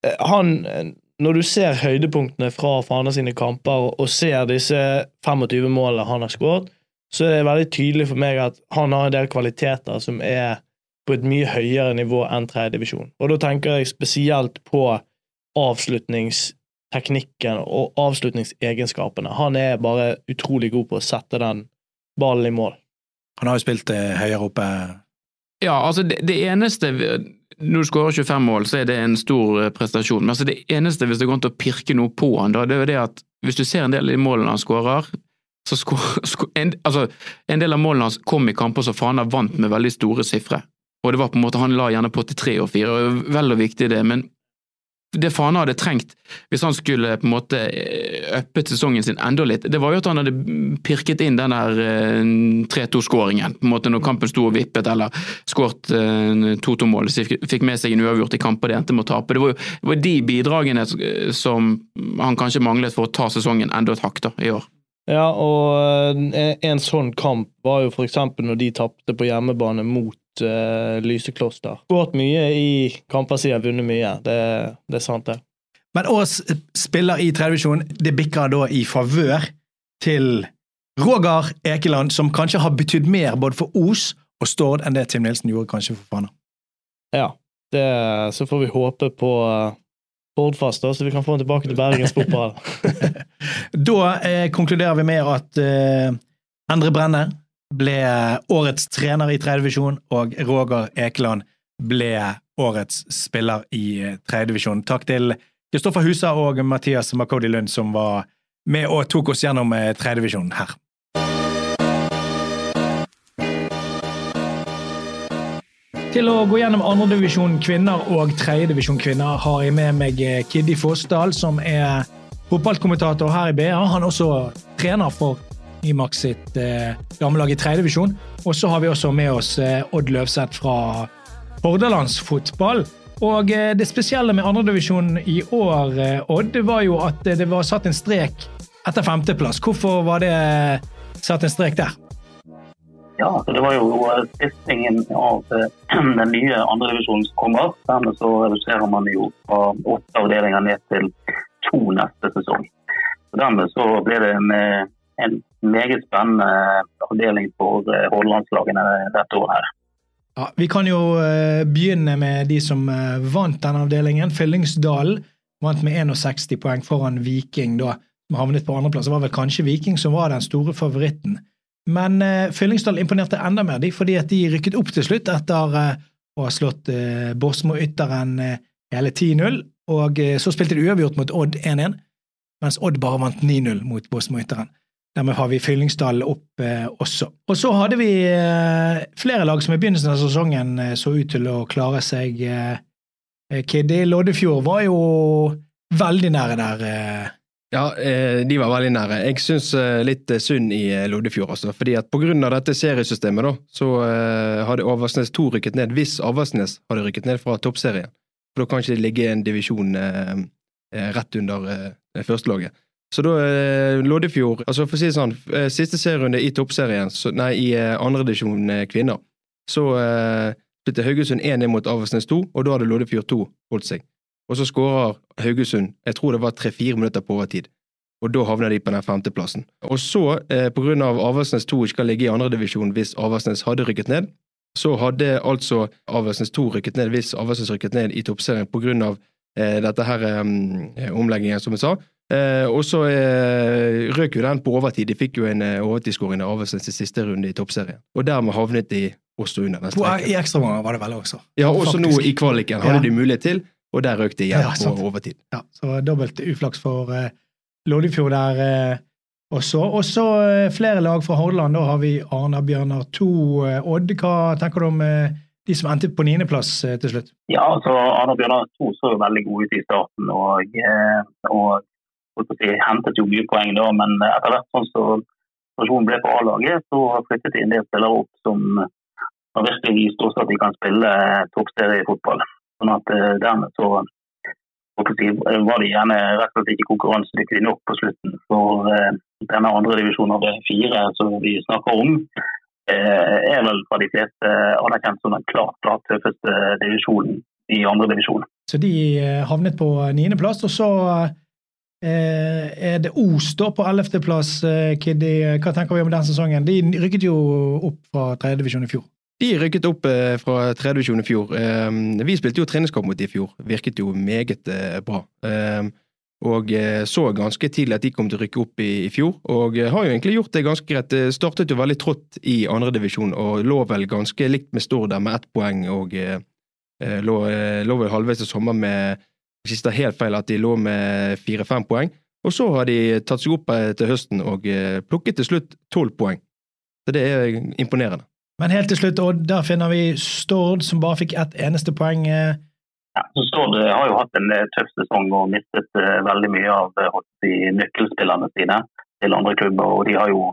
eh, han, eh, Når du ser høydepunktene fra Fana sine kamper, og ser disse 25 målene han har skåret, så er det veldig tydelig for meg at han har en del kvaliteter som er på et mye høyere nivå enn tredjedivisjon. Og da tenker jeg spesielt på avslutnings teknikken og avslutningsegenskapene. Han er bare utrolig god på å sette den ballen i mål. Han har jo spilt det høyere oppe. Ja, altså det, det eneste Når du skårer 25 mål, så er det en stor eh, prestasjon. Men altså det eneste, hvis det går an å pirke noe på han, da, det er jo det at hvis du ser en del av de målene han skårer så skår, skår, en, altså, en del av målene hans kom i kamper som Fana vant med veldig store sifre. Og det var på en måte, Han la gjerne på 83 og 4, og vel og viktig det, men det Fana hadde trengt hvis han skulle på en måte uppet eh, sesongen sin enda litt, det var jo at han hadde pirket inn den der 3-2-skåringen. på en måte Når kampen sto og vippet, eller skåret 2-2-mål, så fikk med seg en uavgjort i kamper det endte med å tape. Det var jo det var de bidragene som han kanskje manglet for å ta sesongen enda et hakk da, i år. Ja, og eh, en sånn kamp var jo eksempel når de tapte på hjemmebane mot uh, Lysekloster. Gått mye i kamper siden, vunnet mye. Det, det, er sant, det. Men årets spiller i tredjevisjon, det bikker da i favør til Roger Ekeland, som kanskje har betydd mer både for Os og Stord enn det Tim Nilsen gjorde kanskje for Fana. Ja, det, så får vi håpe på uh, Hordfast, så vi kan få han tilbake til Bergens fotball. da eh, konkluderer vi med at eh, Endre Brenne ble årets trener i tredjedivisjon, og Roger Ekeland ble årets spiller i tredjedivisjon. Takk til Kristoffer Husa og Mathias Makodi Lund som var med og tok oss gjennom eh, tredjedivisjonen her. Til å gå gjennom andredivisjon kvinner og tredjedivisjon kvinner har jeg med meg eh, Kiddi Fossdal, som er fotballkommentator her i BA. Han er også trener for Nymark sitt eh, damelag i tredjedivisjon. Og så har vi også med oss eh, Odd Løvseth fra Hordalandsfotball. Og eh, det spesielle med andredivisjon i år, eh, Odd, var jo at det var satt en strek etter femteplass. Hvorfor var det satt en strek der. Ja, det var jo stiftingen av den nye andredivisjonen som kommer. Dermed så reduserer man jo fra åtte avdelinger ned til to neste sesong. Så Dermed så ble det en, en meget spennende avdeling for Hordalandslagene dette året her. Ja, Vi kan jo begynne med de som vant denne avdelingen. Fyllingsdalen vant med 61 poeng foran Viking, da, som havnet på andreplass. Det var vel kanskje Viking som var den store favoritten. Men uh, Fyllingsdal imponerte enda mer, de, fordi at de rykket opp til slutt etter å ha slått Bosmo-ytteren hele 10-0. Og så spilte de uavgjort mot Odd 1-1, mens Odd bare vant 9-0 mot Bosmo-ytteren. Dermed har vi Fyllingsdal opp også. Og så hadde vi flere lag som i begynnelsen av sesongen så ut til å klare seg. Kiddy Loddefjord var jo veldig nære der. Ja, de var veldig nære. Jeg syns litt synd i Loddefjord. Altså, fordi at Pga. dette seriesystemet da, så hadde Aversnes 2 rykket ned hvis Aversnes hadde rykket ned fra toppserien. For Da kan ikke det ligge en divisjon rett under førstelaget. Så da Loddefjord altså For å si det sånn, siste serierunde i toppserien, nei, i andredivisjon kvinner, så spilte Haugesund 1-1 mot Avaldsnes 2, og da hadde Loddefjord 2 holdt seg. Og så skårer Haugesund jeg tror det var tre-fire minutter på overtid. Og da havner de på den femteplassen. Og så, eh, på grunn av Avaldsnes 2 ikke kan ligge i andredivisjon hvis Avaldsnes hadde rykket ned, så hadde altså Avaldsnes 2 rykket ned hvis Avaldsnes rykket ned i toppserien på grunn av eh, dette her eh, omleggingen, som jeg sa. Eh, og så eh, røk jo den på overtid. De fikk jo en eh, overtidsskåring av Avaldsnes i siste runde i toppserien. Og dermed havnet de også under den streken. I ekstraomganger var det vel også. Ja, også Faktisk. nå i kvaliken hadde ja. de mulighet til, og der røk de igjen ja, på overtid. Ja, så dobbelt uflaks for eh, Loddefjord der eh, også. Og så uh, flere lag fra Hordaland. Da har vi Arna-Bjørnar 2. Uh, Odd, hva tenker du om de som endte på niendeplass til slutt? Ja, altså Arna-Bjørnar 2 så jo veldig gode ut i starten. og, og si, hentet jo mye poeng da, men etter hvert sånn så situasjonen ble på A-laget, så flyttet de en del spillere opp som har virkelig vist også at de kan spille toppseriefotball. Sånn at dermed så var de gjerne rett og slett ikke konkurransedyktige nok på slutten. For denne andre divisjonen av fire som vi snakker om, er vel fra de fleste anerkjent som den klart, klart tøffeste divisjonen i andre divisjon. Så de havnet på niendeplass, og så er det Os da på ellevteplass, Kiddi? Hva tenker vi om den sesongen? De rykket jo opp fra tredjedivisjon i fjor. De rykket opp eh, fra tredjedivisjon i fjor. Eh, vi spilte jo treningskamp mot de i fjor. Virket jo meget eh, bra. Og så ganske tidlig at de kom til å rykke opp i, i fjor, og har jo egentlig gjort det ganske greit. Startet jo veldig trått i andredivisjon og lå vel ganske likt med Stord der med ett poeng, og lå, lå vel halvveis til sommer med Hvis det er helt feil, at de lå med fire-fem poeng. Og så har de tatt seg opp til høsten og plukket til slutt tolv poeng. Så det er imponerende. Men helt til slutt, Odd, der finner vi Stord, som bare fikk ett eneste poeng. Ja, Ja, Stord eh, har jo hatt en eh, tøff sesong og mistet veldig mye av de nøkkelspillerne sine til andre klubber. og De har jo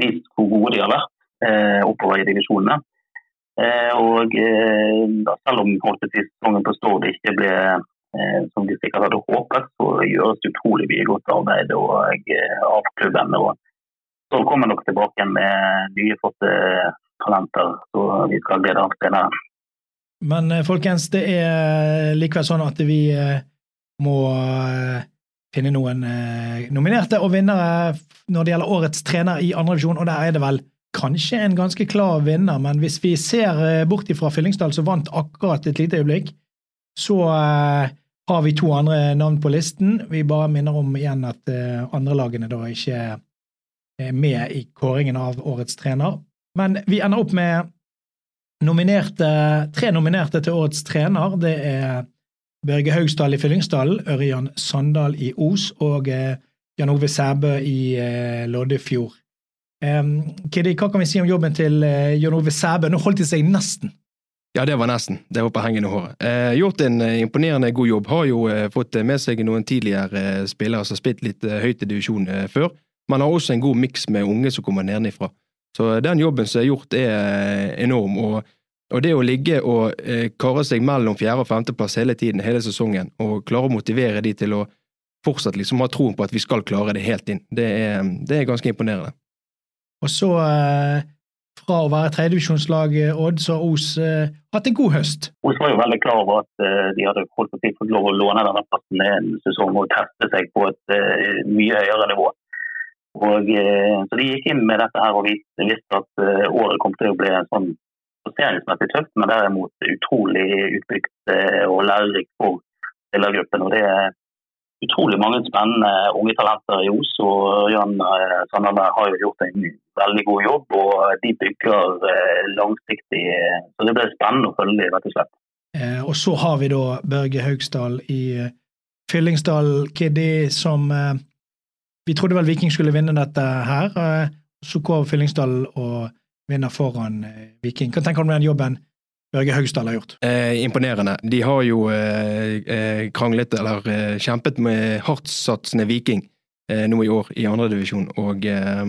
vist hvor gode de har vært eh, oppover i divisjonene. Eh, og eh, Selv om sesongen på Stord ikke ble som de sikkert hadde håpet, så gjøres det utrolig mye godt arbeid og, av klubben. og så kommer nok tilbake med nye flotte talenter. Så vi skal glede oss til det. Men eh, folkens, det er likevel sånn at vi eh, må eh, finne noen nominerte og vinnere når det gjelder årets trener i andre divisjon, og der er det vel kanskje en ganske klar vinner, men hvis vi ser bort ifra Fyllingsdal, som vant akkurat et lite øyeblikk, så har vi to andre navn på listen. Vi bare minner om igjen at andre lagene da ikke er med i kåringen av årets trener. Men vi ender opp med nominerte, tre nominerte til årets trener. Det er Børge Haugsdal i Fyllingsdalen, Ørjan Sandal i Os og eh, Jan Ove Sæbø i eh, Loddefjord. Um, hva kan vi si om jobben til uh, Jan Ove Sæbø? Nå holdt de seg nesten. Ja, det var nesten. Det var på hengende håret. Eh, gjort en eh, imponerende god jobb. Har jo eh, fått med seg noen tidligere spillere som har spilt litt høyt i divisjon før. Man har også en god miks med unge som kommer nedenifra. Så den jobben som er gjort, er enorm. og og det å ligge og eh, kare seg mellom fjerde- og femteplass hele tiden, hele sesongen, og klare å motivere de til å fortsatt liksom ha troen på at vi skal klare det helt inn, det er, det er ganske imponerende. Og så, eh, fra å være tredjedivisjonslag, Odd, så har Os eh, hatt en god høst. Os var jo veldig klar over at eh, de hadde fått, fått lov å låne denne plassen en sesong og teste seg på et eh, mye høyere nivå. Og, eh, så De gikk inn med dette her og visste, visste at eh, året kom til å bli sånn forseringsmessig tøft, men derimot utrolig utbygd eh, og lærerikt for spillergruppen. Og det utrolig mange spennende unge talenter i Os. og Jan eh, Sandane har jo gjort en veldig god jobb, og de bygger eh, langsiktig. Så det blir spennende å følge dem, rett og slett. Eh, og så har vi da Børge Haugsdal i Fyllingsdal Kiddy, som Vi trodde vel Viking skulle vinne dette her. Så går Fyllingsdal og vinner foran Viking. Hva tenker du om den jobben Børge Haugstad har gjort? Eh, imponerende. De har jo eh, eh, kranglet, eller eh, kjempet med hardtsatsende Viking eh, nå i år i andredivisjon. Og eh,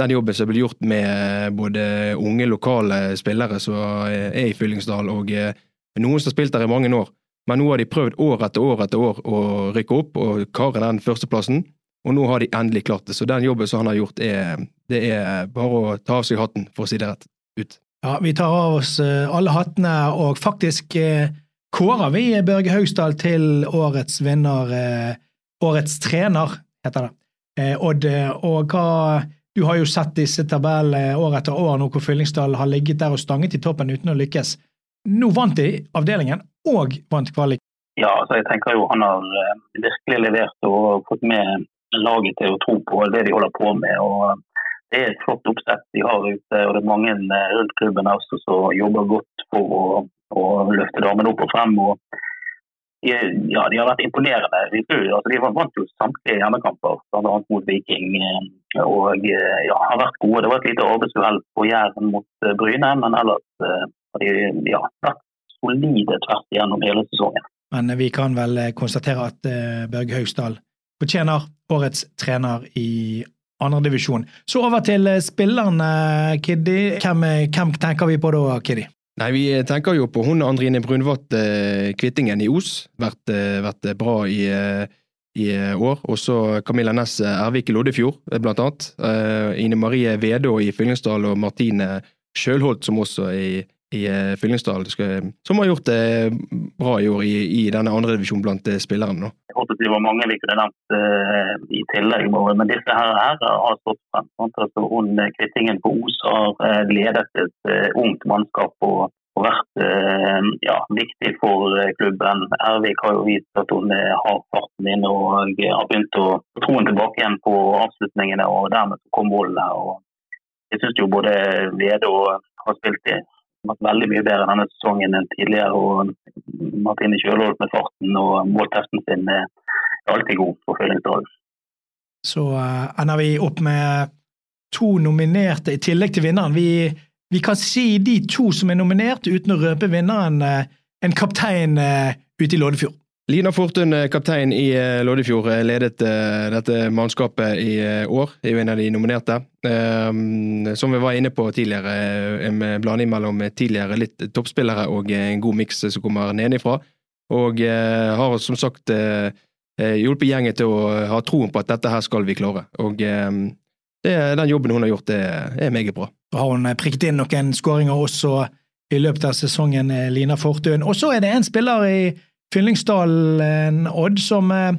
den jobben som ble gjort med både unge, lokale spillere som er i Fyllingsdal, og noen som har spilt der i mange år. Men nå har de prøvd år etter år etter år å rykke opp og kare den førsteplassen. Og nå har de endelig klart det. Så den jobben som han har gjort, er, det er bare å ta av seg hatten, for å si det rett ut. Ja, Vi tar av oss eh, alle hattene, og faktisk eh, kårer vi Børge Haugstad til årets vinner, eh, årets trener, heter det. Odd, og hva Du har jo sett disse tabellene år etter år nå hvor Fyllingsdal har ligget der og stanget i toppen uten å lykkes. Nå vant de avdelingen, og vant kvalik. Ja, altså jeg tenker jo han har virkelig levert og fått med laget til å tro på det de holder på med. og det er et flott oppsett de har ute. og Det er mange eh, rundt klubben også som jobber godt for å, å løfte damene opp og frem. og de, ja, de har vært imponerende. De, altså, de vant jo samtlige hjemmekamper, bl.a. mot Viking. Eh, og eh, ja, har vært gode. Det var et lite arbeidsuhell på Jæren mot Bryne, men ellers har de ja, vært solide tvert igjennom hele sesongen. Men vi kan vel konstatere at Børge Hausdal fortjener årets trener i andredivisjon. Så over til eh, spillerne, Kiddi. Hvem, eh, hvem, tenker vi på da, Kiddi? Nei, Vi tenker jo på hun Andrine Brunvatt eh, Kvittingen i Os. Vært, vært bra i, i år. Også Camilla Næss Ervik i Loddefjord, blant annet. Ine Marie Vedå i Fyllingsdal og Martine Sjølholt, som også er i Fyllingsdal, som har gjort det bra i år i, i denne andredivisjonen blant spillerne. det var mange vi kunne nevnt i tillegg, men disse her, her har stått frem. Altså, hun, eh, Kvittingen på Os har ledet et ungt mannskap og, og vært ja, viktig for klubben. Ervik har jo vist at hun har farten inn og har begynt å troen tilbake igjen på avslutningene, og dermed kom målene. Jeg syns jo både Vede og har spilt i vært veldig mye bedre denne sesongen enn tidligere. og Martine Kjølholt med farten og måltesten sin er alltid god på Fyllingsdalen. Så uh, ender vi opp med to nominerte i tillegg til vinneren. Vi, vi, kan si de to som er nominert, uten å røpe vinneren. Uh, en kaptein uh, ute i Loddefjord. Lina Fortun, eh, kaptein i eh, Loddefjord, eh, ledet dette mannskapet i år. Er en av de nominerte. Som vi var inne på tidligere, en blanding mellom tidligere litt toppspillere og en god miks som kommer nedenifra. Og har som sagt hjulpet gjengen til å ha troen på at dette her skal vi klare. Og det, den jobben hun har gjort, det er meget bra. Da har hun prikket inn noen skåringer også i løpet av sesongen, Lina Fortun. Og så er det en spiller i Fyllingsdalen, Odd, som, eh,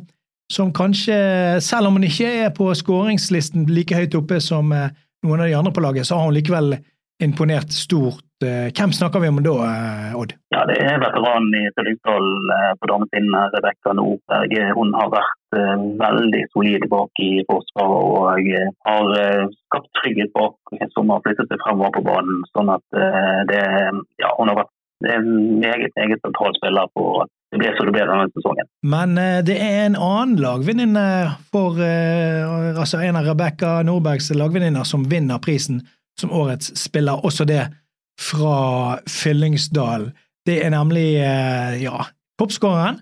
som, kanskje, selv om hun ikke er på skåringslisten like høyt oppe som eh, noen av de andre på laget, så har hun likevel imponert stort. Eh, hvem snakker vi om da, Odd? Ja, Det er veteranen i Fyllingsdalen på damesiden, Rebekka Nordberg. Hun har vært veldig solid bak i forsvaret og har skapt trygghet bak som har flyttet seg fremover på banen. sånn at det, ja, Hun har vært en meget, meget sentral spiller på det ble som det ble denne sesongen. Men eh, det er en annen lagvenninne for eh, altså en av Rebekka Nordbergs lagvenninner som vinner prisen som årets spiller, også det fra Fyllingsdal. Det er nemlig, eh, ja, toppskåreren.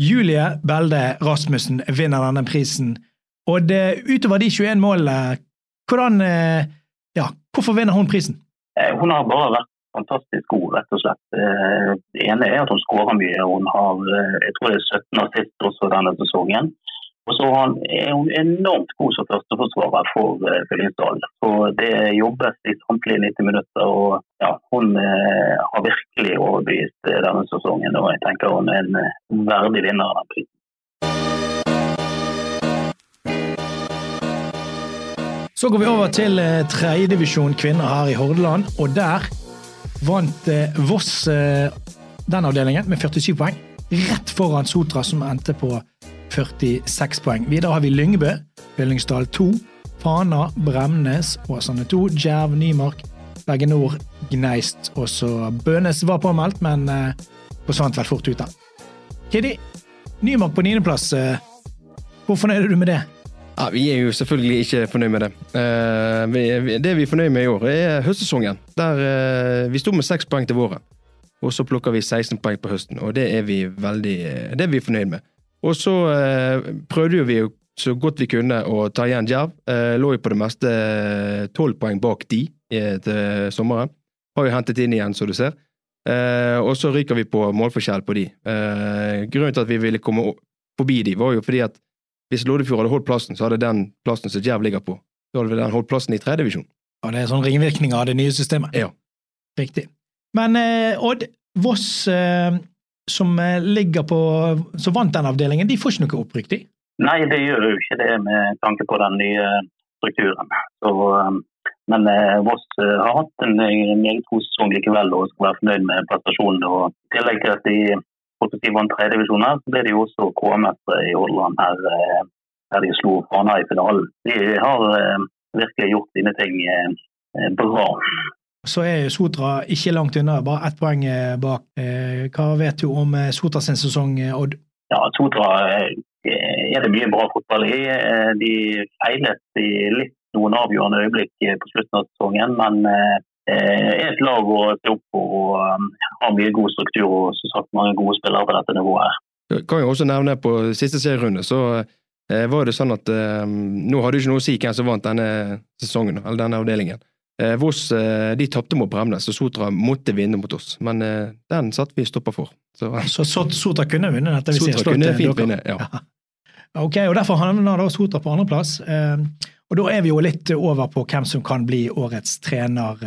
Julie Belde Rasmussen vinner denne prisen. Og det, utover de 21 målene, hvordan Ja, hvorfor vinner hun prisen? Hun har bare vært fantastisk god, rett og slett. Eh, det ene er at hun skårer mye. Hun har eh, jeg tror det er 17 assist også denne sesongen. Og så er hun enormt god som førsteforsvarer for Fyllingsdalen. Fyllingsdal. Så det jobbes i samtlige 90 minutter. og ja, Hun har virkelig overbevist denne sesongen. og Jeg tenker hun er en verdig vinner av den prisen. Så går vi over til tredjedivisjon kvinner her i Hordaland. Og der vant Voss den avdelingen med 47 poeng. Rett foran Sotra, som endte på 46 poeng. Videre har vi Lyngbø, Fyllingsdal 2, Fana, Bremnes, Åsane 2, Djerv, Nymark, Berge Nord, Gneist. Også Bønes var påmeldt, men eh, forsvant vel fort ut, da. Kiddi, Nymark på niendeplass. Eh, hvor fornøyd er du med det? Ja, Vi er jo selvfølgelig ikke fornøyd med det. Vi, det vi er fornøyd med i år, er høstsesongen. Der uh, vi sto med seks poeng til våren. Og så plukker vi 16 poeng på høsten, og det er vi veldig det er vi fornøyd med. Og så eh, prøvde vi jo så godt vi kunne å ta igjen Jerv. Eh, lå jo på det meste eh, tolv poeng bak de til sommeren. Har jo hentet inn igjen, som du ser. Eh, og så ryker vi på målforskjell på de. Eh, grunnen til at vi ville komme forbi de, var jo fordi at hvis Loddefjord hadde holdt plassen, så hadde den plassen som Djerv ligger på, så hadde den holdt plassen i tredje divisjon. Ja, det er sånn ringvirkning av det nye systemet. Ja. Riktig. Men eh, Odd, Voss eh, som eh, ligger på som vant den avdelingen, de får ikke noe opprykk, de? Nei, det gjør jo ikke det med tanke på den nye strukturen. Så, eh, men eh, Voss har hatt en meget god sesong likevel og skal være fornøyd med prestasjonene. I tillegg til at de vant tredjedivisjon her, så ble de jo også K-mestere i Hordaland her, der de slo Fana i finalen. De har virkelig gjort sine ting bra så er Sotra ikke langt unna, bare ett poeng eh, bak. Eh, hva vet du om Sotras Sotra sin sesong, Odd? Ja, Sotra er det mye bra fotball i. De feilet i litt noen avgjørende øyeblikk på slutten av sesongen, men er et lag å se opp på og har mye god struktur og som sagt mange gode spillere på dette nivået. Jeg kan jo også nevne På siste serierunde så var det sånn at nå hadde du ikke noe å si hvem som vant denne sesongen, eller denne avdelingen. Eh, Voss eh, de tapte mot Bremnes, og Sotra måtte vinne mot oss. Men eh, den satte vi stopper for. Så, så Sotra kunne vinne dette? Sotra kunne fint vinne, ja. ja. Ok, og Derfor havner da Sotra på andreplass. Og Da er vi jo litt over på hvem som kan bli årets trener.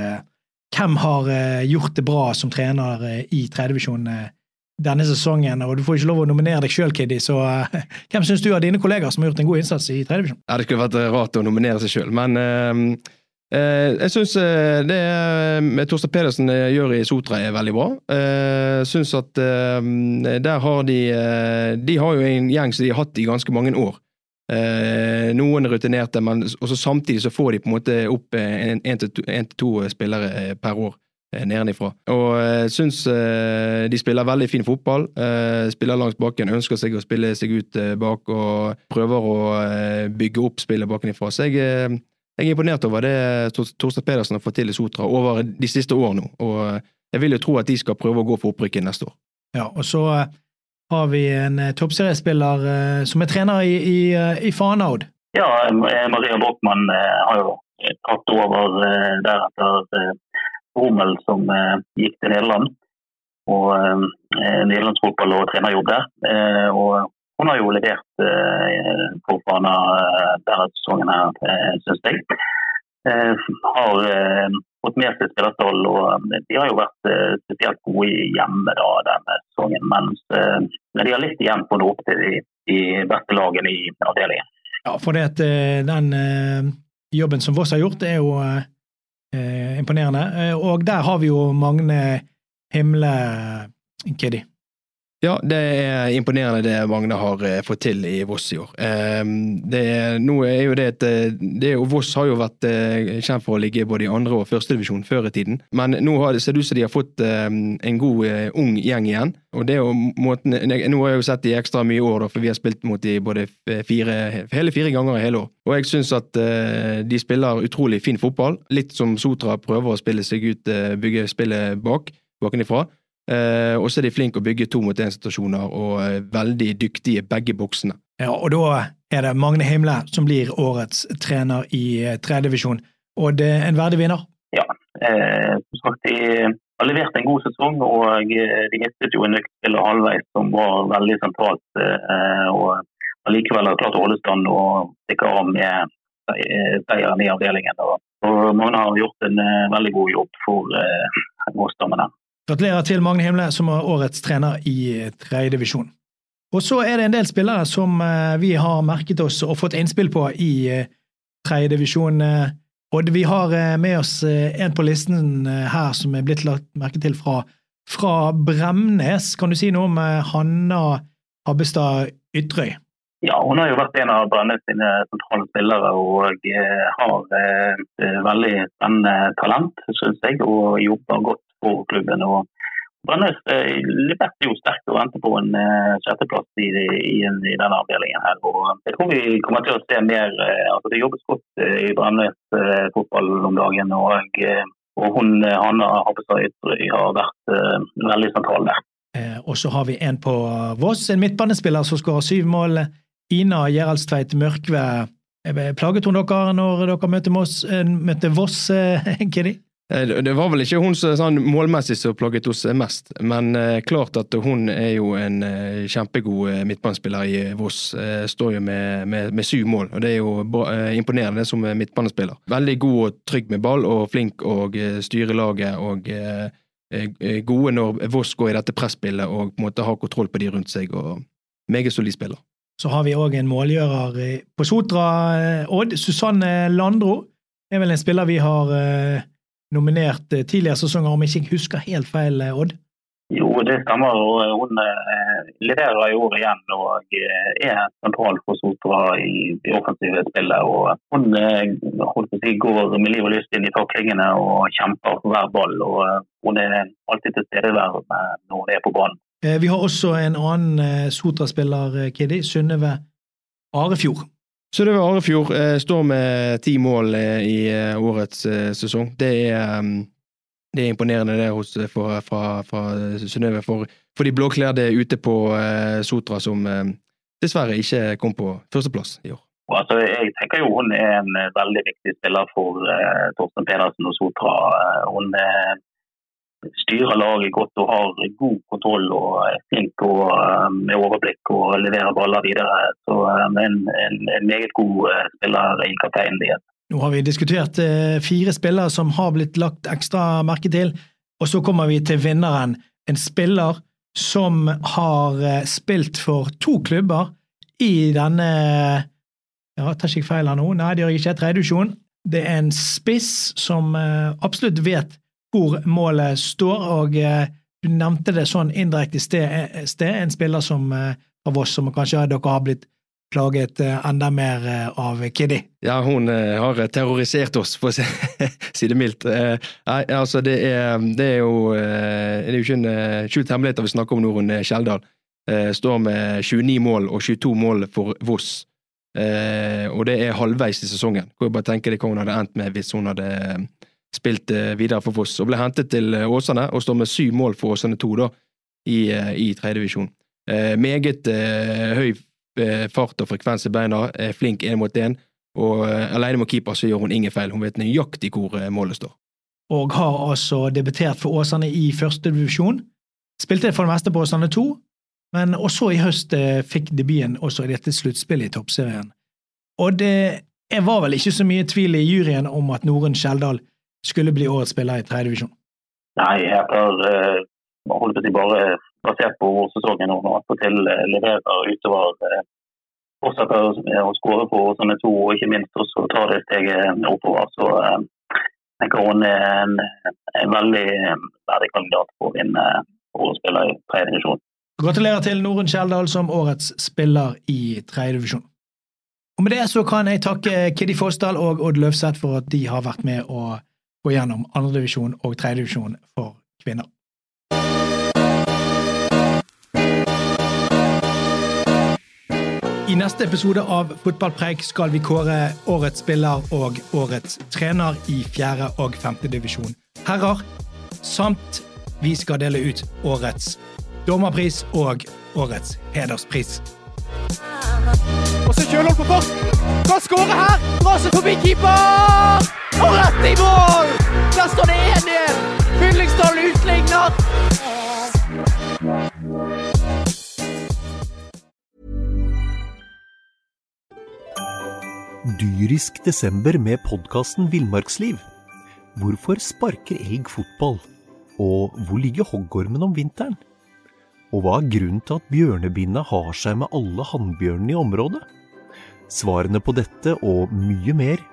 Hvem har gjort det bra som trener i tredjedivisjon denne sesongen? Og Du får ikke lov å nominere deg sjøl, Kiddy, så hvem syns du av dine kollegaer som har gjort en god innsats i tredjedivisjon? Ja, det skulle vært rart å nominere seg sjøl, men uh, Eh, jeg syns eh, det Torstein Pedersen eh, gjør i Sotra er veldig bra. Jeg syns at der har de De har jo en gjeng som de har hatt i ganske mange år. Noen er rutinerte, men også samtidig så får de på en måte opp én til to spillere per år nedenifra. Og jeg syns de spiller veldig fin fotball. Spiller langs bakken, ønsker seg å spille seg ut bak og prøver å bygge opp spillet bakenifra. Så jeg jeg er imponert over det Torstein Pedersen har fått til i Sotra over de siste årene nå. Og eh, jeg vil jo tro at de skal prøve å gå for opprykket neste år. Ja, og så eh, har vi en eh, toppseriespiller som er trener i, i, i Fanaud. Ja, Maria Brochmann har jo tatt over deretter Rommel, som gikk til Nederland. Og nederlandsfotball og trenerjobb der. Og hun har jo levert eh, for Fana eh, denne sesongen, her, eh, syns jeg. Eh, har eh, fått med seg spillerstall, og de har jo vært eh, spesielt gode hjemme da, denne sesongen. Mens de har litt igjen på nå opp til de, de beste lagene i avdelingen. Ja, for det at den jobben som Voss har gjort, er jo imponerende. Og der har vi jo Magne Himle Kiddy. Ja, det er imponerende det Magne har eh, fått til i Voss i år. Ehm, er, nå er jo det et eh, det er, Voss har jo vært eh, kjent for å ligge både i andre og førstedivisjon før i tiden. Men nå har, ser det ut som de har fått ehm, en god ung gjeng igjen. Og det er jo måten, Nå har jeg jo sett de ekstra mye år, da, for vi har spilt mot de både fire, hele fire ganger i hele år. Og jeg syns at de spiller utrolig fin fotball. Litt som Sotra prøver å spille seg ut, bygge spillet bak, bakenifra. Eh, og så er de flinke å bygge to mot én-situasjoner, og eh, veldig dyktige begge boksene. Ja, og da er det Magne Himle som blir årets trener i eh, tredjedivisjon. Og det er en verdig vinner? Ja, eh, som sagt, de har levert en god sesong, og de mistet jo en nøkkelspiller halvveis som var veldig sentralt. Eh, og allikevel har klart å holde stand og stikke av med eh, seieren i avdelingen. Og, og Magne har gjort en veldig god jobb for eh, Moss-dommerne. Gratulerer til Magne Himle, som er årets trener i tredjedivisjon. Og så er det en del spillere som uh, vi har merket oss og fått innspill på i uh, tredjedivisjon. Og vi har med oss en på listen her som er blitt lagt merke til fra, fra Bremnes. Kan du si noe om Hanna Abbestad Ytrøy? Ja, Hun har jo vært en av Bremnes sine sentrale spillere og eh, har et veldig spennende talent, syns jeg, og jobber godt for klubben. og Brønnøys eh, leverte jo sterkt og vente på en eh, sjetteplass i, i, i, denne avdelingen. her. Og jeg tror vi kommer til å se mer eh, altså Det jobbes godt i Brønnøys fotball om dagen. og, og hun, Hanna Happestad har vært veldig sentral der. og så har vi en på Voss, en midtbanespiller som skårer syv mål Ina Gjeraldstveit Mørkve. plaget hun dere når dere møtte, Moss, møtte Voss? Eh, det var vel ikke hun som sånn, målmessig som plaget oss mest, men eh, klart at hun er jo en eh, kjempegod midtbanespiller i Voss. Eh, står jo med, med, med, syv mål, og det er jo bra, imponerende som midtbanespiller. Veldig god og trygg med ball, og flink å styrer laget. og gode når Voss går i dette presspillet og på en måte har kontroll på de rundt seg. og Meget solid spiller. Så har vi òg en målgjører på Sotra, eh, Odd. Susanne Landro er vel en spiller vi har eh, nominert eh, tidligere sesonger, om jeg ikke husker helt feil, Odd? Jo, det stemmer. og Hun leverer i år igjen og er sentral for Sotra i det offensive spillet. og Hun si, går med liv og lyst inn i taklingene og kjemper for hver ball. og Hun er alltid tilstedeværende når hun er på banen. Eh, vi har også en annen eh, Sotra-spiller, eh, Kiddi, Synnøve Arefjord. Synnøve Arefjord står med ti mål i årets sesong. Det er, det er imponerende det hos, for, fra, fra Synnøve for, for, de blåklærde ute på Sotra, som dessverre ikke kom på førsteplass i år. Altså, jeg tenker jo Hun er en veldig viktig spiller for Torsten Pedersen og Sotra. Hun er styrer laget godt og har god kontroll og er flink eh, med overblikk og leverer baller videre. Så eh, en, en, en meget god eh, spiller i kapteinen deres. Nå har vi diskutert fire spillere som har blitt lagt ekstra merke til, og så kommer vi til vinneren. En spiller som har spilt for to klubber i denne ja, tar ikke feil her nå? Nei, det gjør jeg ikke. Tredjedivisjon. Det er en spiss som absolutt vet hvor målet står, og eh, du nevnte det sånn indirekte i sted, eh, sted, en spiller som eh, av oss som kanskje dere har blitt plaget enda mer av Kiddy. Ja, hun har terrorisert oss, for å si det mildt. Nei, altså, det er, det er jo Det er jo ikke en skjult hemmelighet vi snakker om Norunn Skjeldal. Står med 29 mål og 22 mål for Voss. Og det er halvveis i sesongen. Hvor jeg bare tenker det hva hun hadde endt med hvis hun hadde spilt eh, videre for Foss, og ble hentet til eh, Åsane og står med syv mål for Åsane 2 da, i, eh, i tredjedivisjon. Eh, meget eh, høy fart og frekvens i beina, er flink én mot én, og eh, alene med keeper så gjør hun ingen feil. Hun vet nøyaktig hvor målet står. Og har altså debutert for Åsane i første divisjon. Spilte for det meste på Åsane 2, men også i høst fikk debuten også i dette sluttspillet i Toppserien. Og det var vel ikke så mye tvil i juryen om at Norunn Skjeldal skulle bli årets spiller i tredjedivisjon? Nei, jeg har uh, holdt på å si bare basert på vårsesongen og attpåtil eh, leverer utover uh, fortsetter å skåre på sånne to, og ikke minst også tar det steget oppover. Så jeg tenker hun er en, en veldig verdig kandidat for å vinne årets spiller i tredjedivisjon. Gratulerer til Norunn Kjeldal som årets spiller i tredjedivisjon. Og med det så kan jeg takke Kiddi Fossdal og Odd Løvseth for at de har vært med og gå gjennom andredivisjon og tredjedivisjon for kvinner. I neste episode av Fotballpreik skal vi kåre årets spiller og årets trener i fjerde og femte divisjon herrer, samt vi skal dele ut årets dommerpris og årets hederspris. Og så Kjølholm på farten! Kan skåre her! Drar seg forbi keeper! Og rett i mål! Der står det 1-1. Fyllingsdal utligner. dyrisk desember med podkasten Villmarksliv. Hvorfor sparker elg fotball? Og hvor ligger hoggormen om vinteren? Og hva er grunnen til at bjørnebinna har seg med alle hannbjørnene i området? Svarene på dette og mye mer